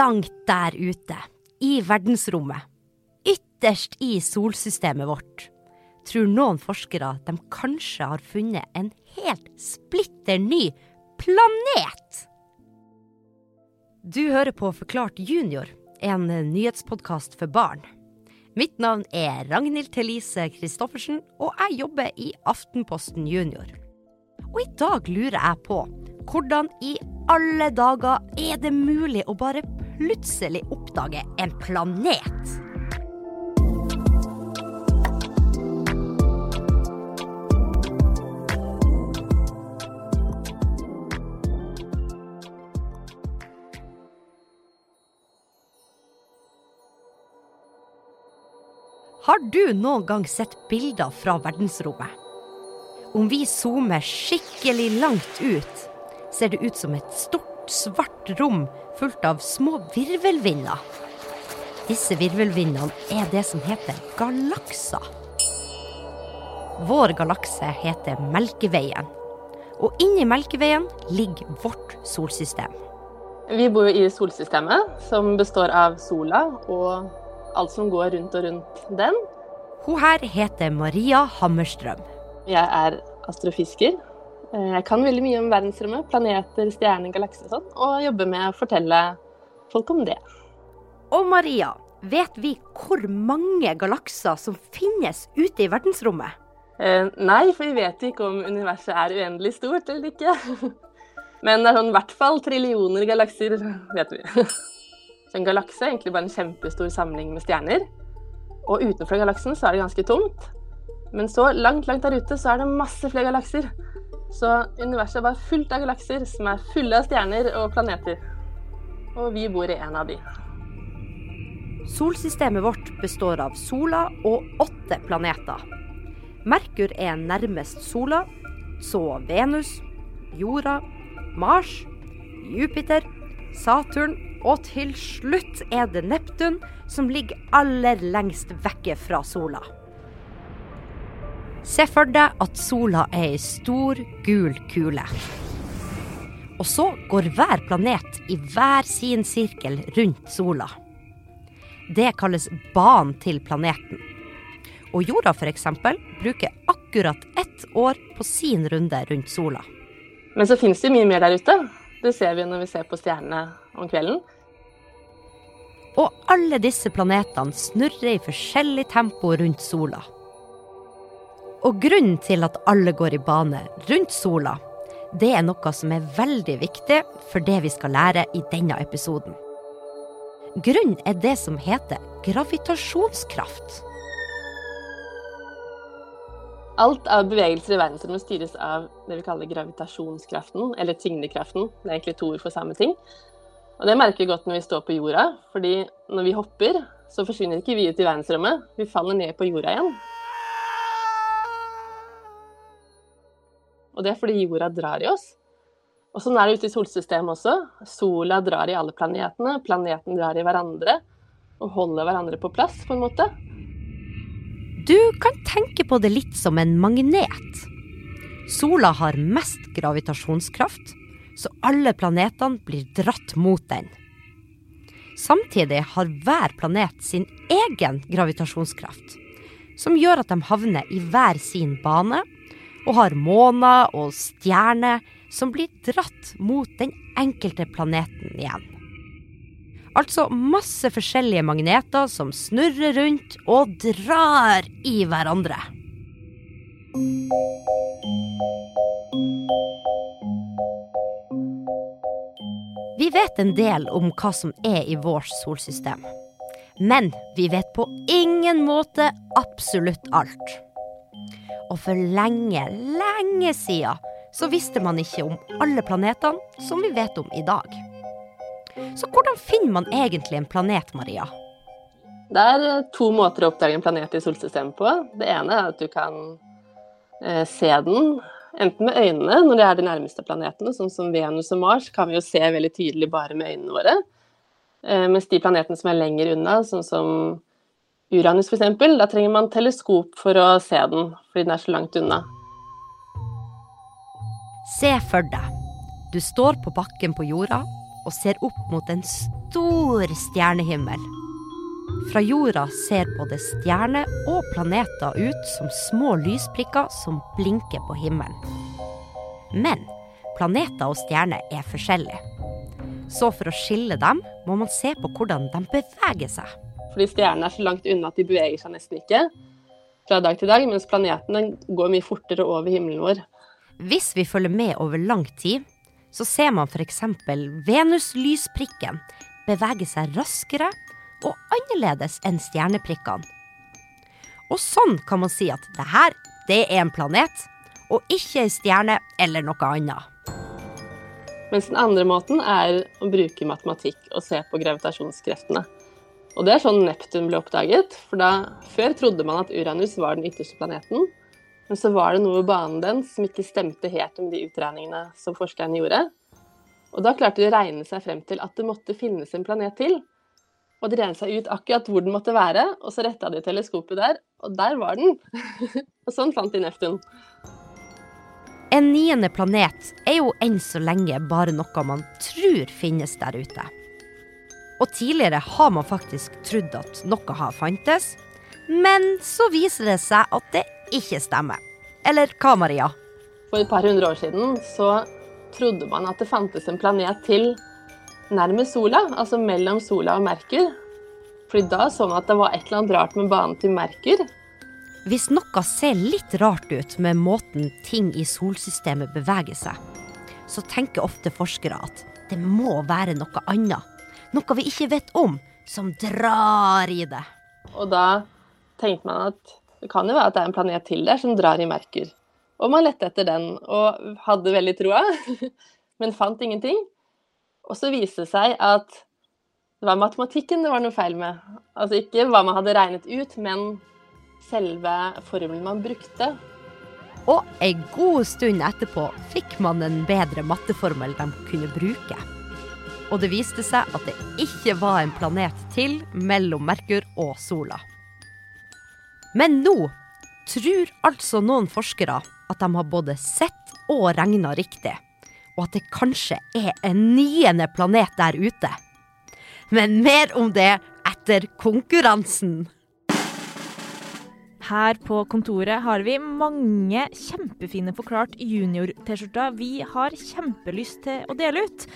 langt der ute, i verdensrommet, ytterst i solsystemet vårt, tror noen forskere de kanskje har funnet en helt splitter ny planet. Du hører på Forklart junior, en nyhetspodkast for barn. Mitt navn er Ragnhild Thelise Christoffersen, og jeg jobber i Aftenposten Junior. Og i dag lurer jeg på hvordan i alle dager er det mulig å bare plutselig oppdage en planet? Har du noen gang sett bilder fra verdensrommet? Om vi zoomer skikkelig langt ut, ser det ut som et stort, svart rom fullt av små virvelvinder. Disse virvelvindene er det som heter galakser. Vår galakse heter Melkeveien. Og inni Melkeveien ligger vårt solsystem. Vi bor jo i solsystemet, som består av sola og alt som går rundt og rundt den. Hun her heter Maria Hammerstrøm. Jeg er astrofisker. Eh, jeg kan veldig mye om verdensrommet, planeter, stjerner, galakser og sånn, og jobber med å fortelle folk om det. Og Maria, vet vi hvor mange galakser som finnes ute i verdensrommet? Eh, nei, for vi vet ikke om universet er uendelig stort eller ikke. Men det er sånn i hvert fall trillioner galakser, vet vi. Så en galakse er egentlig bare en kjempestor samling med stjerner. Og utenfor galaksen så er det ganske tomt. Men så langt, langt der ute så er det masse flere galakser. Så universet er bare fullt av galakser som er fulle av stjerner og planeter. Og vi bor i en av de. Solsystemet vårt består av sola og åtte planeter. Merkur er nærmest sola, så Venus, jorda, Mars, Jupiter, Saturn og til slutt er det Neptun som ligger aller lengst vekke fra sola. Se for deg at sola er ei stor, gul kule. Og så går hver planet i hver sin sirkel rundt sola. Det kalles banen til planeten. Og jorda f.eks. bruker akkurat ett år på sin runde rundt sola. Men så finnes det mye mer der ute. Det ser vi når vi ser på stjernene om kvelden. Og alle disse planetene snurrer i forskjellig tempo rundt sola. Og grunnen til at alle går i bane rundt sola, det er noe som er veldig viktig for det vi skal lære i denne episoden. Grunnen er det som heter gravitasjonskraft. Alt av bevegelser i verdensrommet styres av det vi kaller gravitasjonskraften, eller tyngdekraften. Det er egentlig to ord for samme ting. Og det merker vi godt når vi står på jorda, fordi når vi hopper, så forsvinner ikke vi ut i verdensrommet. Vi faller ned på jorda igjen. Og det er fordi jorda drar i oss. Og sånn er det ute i solsystemet også. Sola drar i alle planetene, planeten drar i hverandre. Og holder hverandre på plass, på en måte. Du kan tenke på det litt som en magnet. Sola har mest gravitasjonskraft, så alle planetene blir dratt mot den. Samtidig har hver planet sin egen gravitasjonskraft, som gjør at de havner i hver sin bane og har måner og stjerner som blir dratt mot den enkelte planeten igjen. Altså masse forskjellige magneter som snurrer rundt og drar i hverandre. Vi vet en del om hva som er i vårt solsystem. Men vi vet på ingen måte absolutt alt. Og for lenge, lenge siden så visste man ikke om alle planetene som vi vet om i dag. Så hvordan finner man egentlig en planet, Maria? Det er eh, to måter å oppdage en planet i solsystemet på. Det ene er at du kan eh, se den enten med øynene når det er de nærmeste planetene, sånn som Venus og Mars, kan vi jo se veldig tydelig bare med øynene våre. Eh, mens de planetene som er lenger unna, sånn som Uranus f.eks., da trenger man teleskop for å se den, fordi den er så langt unna. Se for deg. Du står på bakken på jorda og ser opp mot en stor stjernehimmel. Fra jorda ser både stjerner og planeter ut som små lysprikker som blinker på himmelen. Men planeter og stjerner er forskjellige. Så for å skille dem, må man se på hvordan de beveger seg. Fordi stjernene er så langt unna at de beveger seg nesten ikke fra dag til dag, mens planetene går mye fortere over himmelen vår. Hvis vi følger med over lang tid, så ser man f.eks. Venus-lysprikken bevege seg raskere og annerledes enn stjerneprikkene. Og sånn kan man si at det her, det er en planet, og ikke ei stjerne eller noe annet. Mens den andre måten er å bruke matematikk og se på gravitasjonskreftene. Og det er sånn Neptun ble oppdaget, for da, før trodde man at Uranus var den ytterste planeten. Men så var det noe ved banen den som ikke stemte helt med de utregningene som forskerne gjorde. Og da klarte de å regne seg frem til at det måtte finnes en planet til. Og de regnet seg ut akkurat hvor den måtte være, og så retta de teleskopet der, og der var den. og sånn fant de Neptun. En niende planet er jo enn så lenge bare noe man tror finnes der ute. Og tidligere har man faktisk trodd at noe har fantes, men så viser det seg at det ikke stemmer. Eller hva, Maria? For et par hundre år siden så trodde man at det fantes en planet til nærmest sola, altså mellom sola og Merkur. Fordi da så man at det var et eller annet rart med banen til Merkur. Hvis noe ser litt rart ut med måten ting i solsystemet beveger seg, så tenker ofte forskere at det må være noe annet. Noe vi ikke vet om, som drar i det. Og da tenkte man at det kan jo være at det er en planet til der som drar i Merkur. Og man lette etter den og hadde veldig troa, men fant ingenting. Og så viste det seg at det var matematikken det var noe feil med. Altså ikke hva man hadde regnet ut, men selve formelen man brukte. Og ei god stund etterpå fikk man en bedre matteformel de kunne bruke. Og det viste seg at det ikke var en planet til mellom Merkur og sola. Men nå tror altså noen forskere at de har både sett og regna riktig og at det kanskje er en niende planet der ute. Men mer om det etter konkurransen. Her på kontoret har vi mange kjempefine forklart junior-T-skjorter vi har kjempelyst til å dele ut.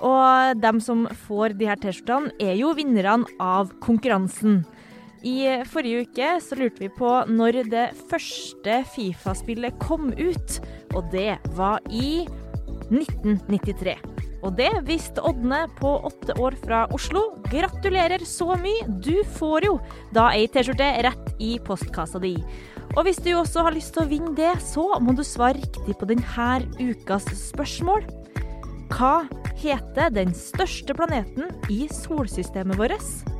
Og dem som får de her T-skjortene, er jo vinnerne av konkurransen. I forrige uke så lurte vi på når det første Fifa-spillet kom ut, og det var i 1993. Og det visste Ådne på åtte år fra Oslo. Gratulerer så mye! Du får jo da ei T-skjorte rett i postkassa di. Og hvis du også har lyst til å vinne det, så må du svare riktig på denne ukas spørsmål. Hva heter den største planeten i solsystemet vårt?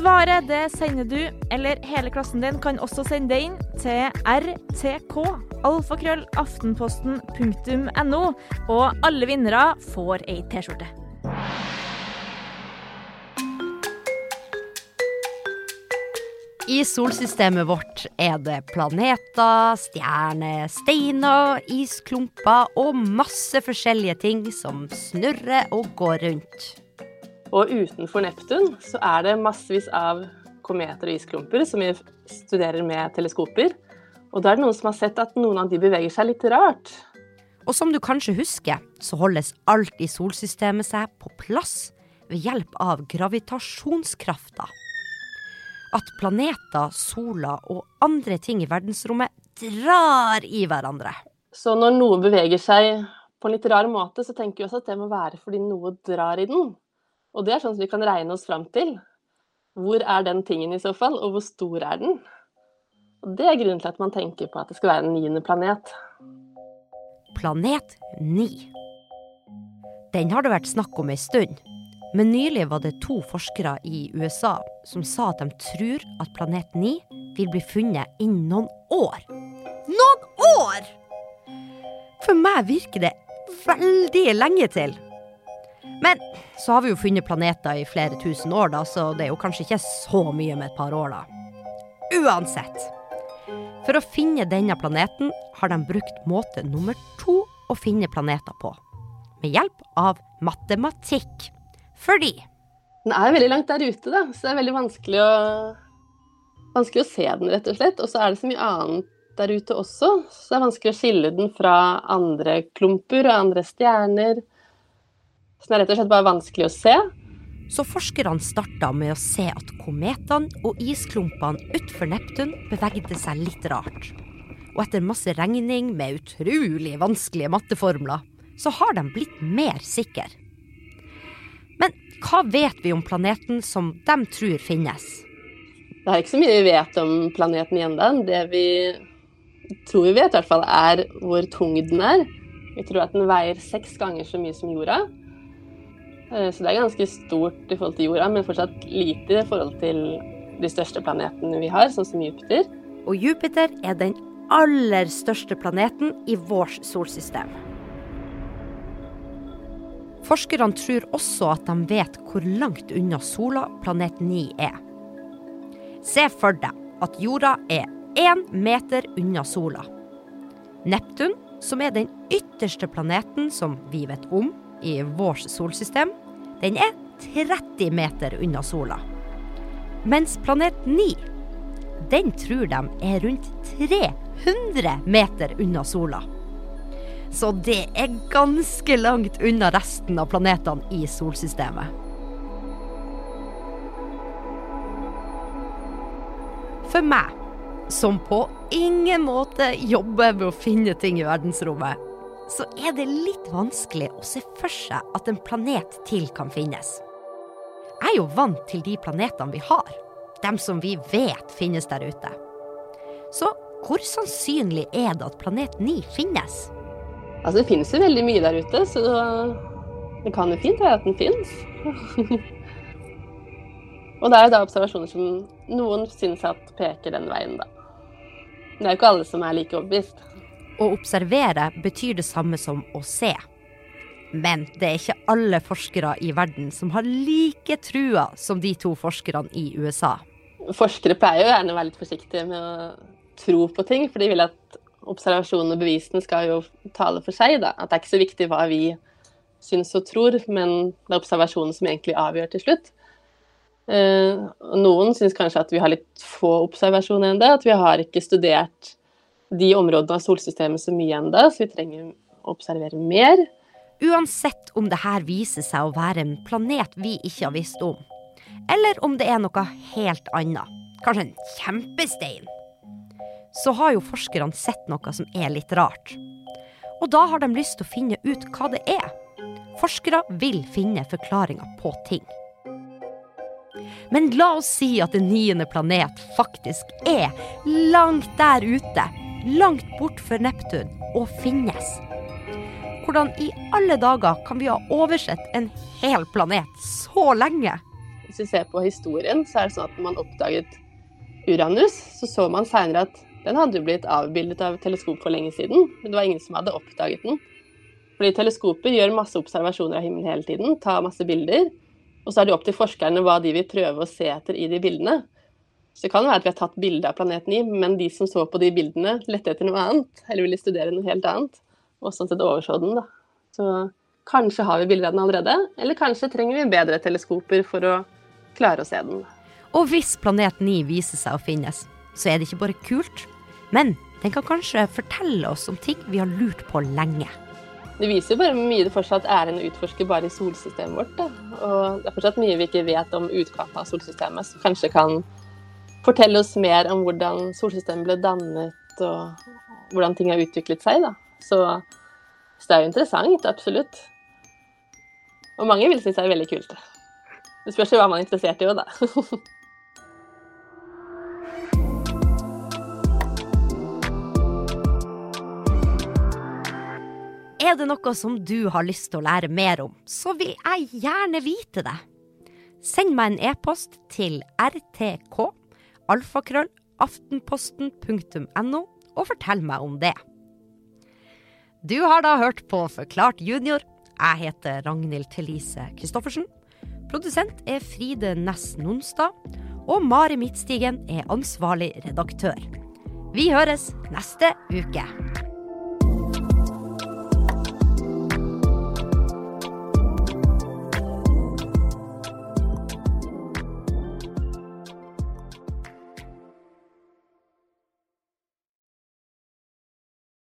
Svaret det sender du, eller hele klassen din kan også sende det inn til rtk alfakrøllaftenposten.no, og alle vinnere får ei T-skjorte. I solsystemet vårt er det planeter, stjerner, steiner, isklumper og masse forskjellige ting som snurrer og går rundt. Og utenfor Neptun så er det massevis av kometer og isklumper som vi studerer med teleskoper. Og da er det noen som har sett at noen av de beveger seg litt rart. Og som du kanskje husker, så holdes alt i solsystemet seg på plass ved hjelp av gravitasjonskrafta. At planeter, sola og andre ting i verdensrommet drar i hverandre. Så når noe beveger seg på en litt rar måte, så tenker vi også at det må være fordi noe drar i den. Og det er sånn som vi kan regne oss fram til. Hvor er den tingen i så fall, og hvor stor er den? Og Det er grunnen til at man tenker på at det skal være en niende planet. Planet 9. Den har det vært snakk om ei stund. Men nylig var det to forskere i USA som sa at de tror at planet 9 vil bli funnet innen noen år. Noen år! For meg virker det veldig lenge til. Men så har vi jo funnet planeter i flere tusen år, da, så det er jo kanskje ikke så mye med et par år, da. Uansett. For å finne denne planeten har de brukt måte nummer to å finne planeter på. Med hjelp av matematikk. Fordi Den er veldig langt der ute, da, så det er veldig vanskelig å, vanskelig å se den, rett og slett. Og så er det så mye annet der ute også, så det er vanskelig å skille den fra andre klumper og andre stjerner. Det er rett og slett bare vanskelig å se. så forskerne starta med å se at kometene og isklumpene utenfor Neptun bevegde seg litt rart. Og etter masse regning med utrolig vanskelige matteformler, så har de blitt mer sikre. Men hva vet vi om planeten som de tror finnes? Det er ikke så mye vi vet om planeten ennå. Det vi tror vi vet, i hvert fall, er hvor tung den er. Vi tror at den veier seks ganger så mye som jorda. Eh, Så det er ganske stort i forhold til jorda, men fortsatt lite i forhold til de største planetene vi har, sånn som Jupiter. Og Jupiter er den aller største planeten i vårt solsystem. Forskerne tror også at de vet hvor langt unna sola planet 9 er. Se for deg at jorda er én meter unna sola. Neptun, som er den ytterste planeten som vi vet om i vårt solsystem, den er 30 meter unna sola. Mens planet 9 den tror de er rundt 300 meter unna sola. Så det er ganske langt unna resten av planetene i solsystemet. For meg, som på ingen måte jobber med å finne ting i verdensrommet, så er det litt vanskelig å se for seg at en planet til kan finnes. Jeg er jo vant til de planetene vi har, dem som vi vet finnes der ute. Så hvor sannsynlig er det at planet 9 finnes? Altså, det finnes jo veldig mye der ute, så det kan jo fint være at den finnes. Og det er jo da observasjoner som noen syns at peker den veien, da. Det er jo ikke alle som er like overbevist. Å observere betyr det samme som å se. Men det er ikke alle forskere i verden som har like trua som de to forskerne i USA. Forskere pleier jo gjerne å være litt forsiktige med å tro på ting, for de vil at observasjonene og bevisene skal jo tale for seg. da. At det er ikke så viktig hva vi syns og tror, men det er observasjonen som egentlig avgjør til slutt. Eh, noen syns kanskje at vi har litt få observasjoner ennå, at vi har ikke studert de områdene av solsystemet så mye ennå, så vi trenger å observere mer. Uansett om det her viser seg å være en planet vi ikke har visst om, eller om det er noe helt annet, kanskje en kjempestein, så har jo forskerne sett noe som er litt rart. Og da har de lyst til å finne ut hva det er. Forskere vil finne forklaringer på ting. Men la oss si at en niende planet faktisk er langt der ute, langt bort for Neptun, og finnes. Hvordan i alle dager kan vi ha oversett en hel planet så lenge? Hvis vi ser på historien, så er det sånn at når man oppdaget Uranus, så så man seinere at den hadde blitt avbildet av teleskop for lenge siden, men det var ingen som hadde oppdaget den. Fordi teleskopet gjør masse observasjoner av himmelen hele tiden, tar masse bilder, og så er det opp til forskerne hva de vil prøve å se etter i de bildene. Så det kan være at vi har tatt bilde av planeten I, men de som så på de bildene, lette etter noe annet, eller ville studere noe helt annet, og sånn sett overså den, da. Så kanskje har vi bilder av den allerede, eller kanskje trenger vi bedre teleskoper for å klare å se den. Og hvis planet 9 viser seg å finnes, så er det ikke bare kult, men den kan kanskje fortelle oss om ting vi har lurt på lenge. Det viser jo bare mye det fortsatt er en å utforske bare i solsystemet vårt. Da. Og det er fortsatt mye vi ikke vet om utkanten av solsystemet, som kanskje kan fortelle oss mer om hvordan solsystemet ble dannet, og hvordan ting har utviklet seg. Da. Så, så det er jo interessant, absolutt. Og mange vil synes det er veldig kult. Det spørs jo hva man er interessert i òg, da. Er det noe som du har lyst til å lære mer om, så vil jeg gjerne vite det. Send meg en e-post til rtk alfakrøll aftenposten.no og fortell meg om det. Du har da hørt på Forklart junior. Jeg heter Ragnhild Thelise Christoffersen. Produsent er Fride Næss Nonstad. Og Mari Midtstigen er ansvarlig redaktør. Vi høres neste uke.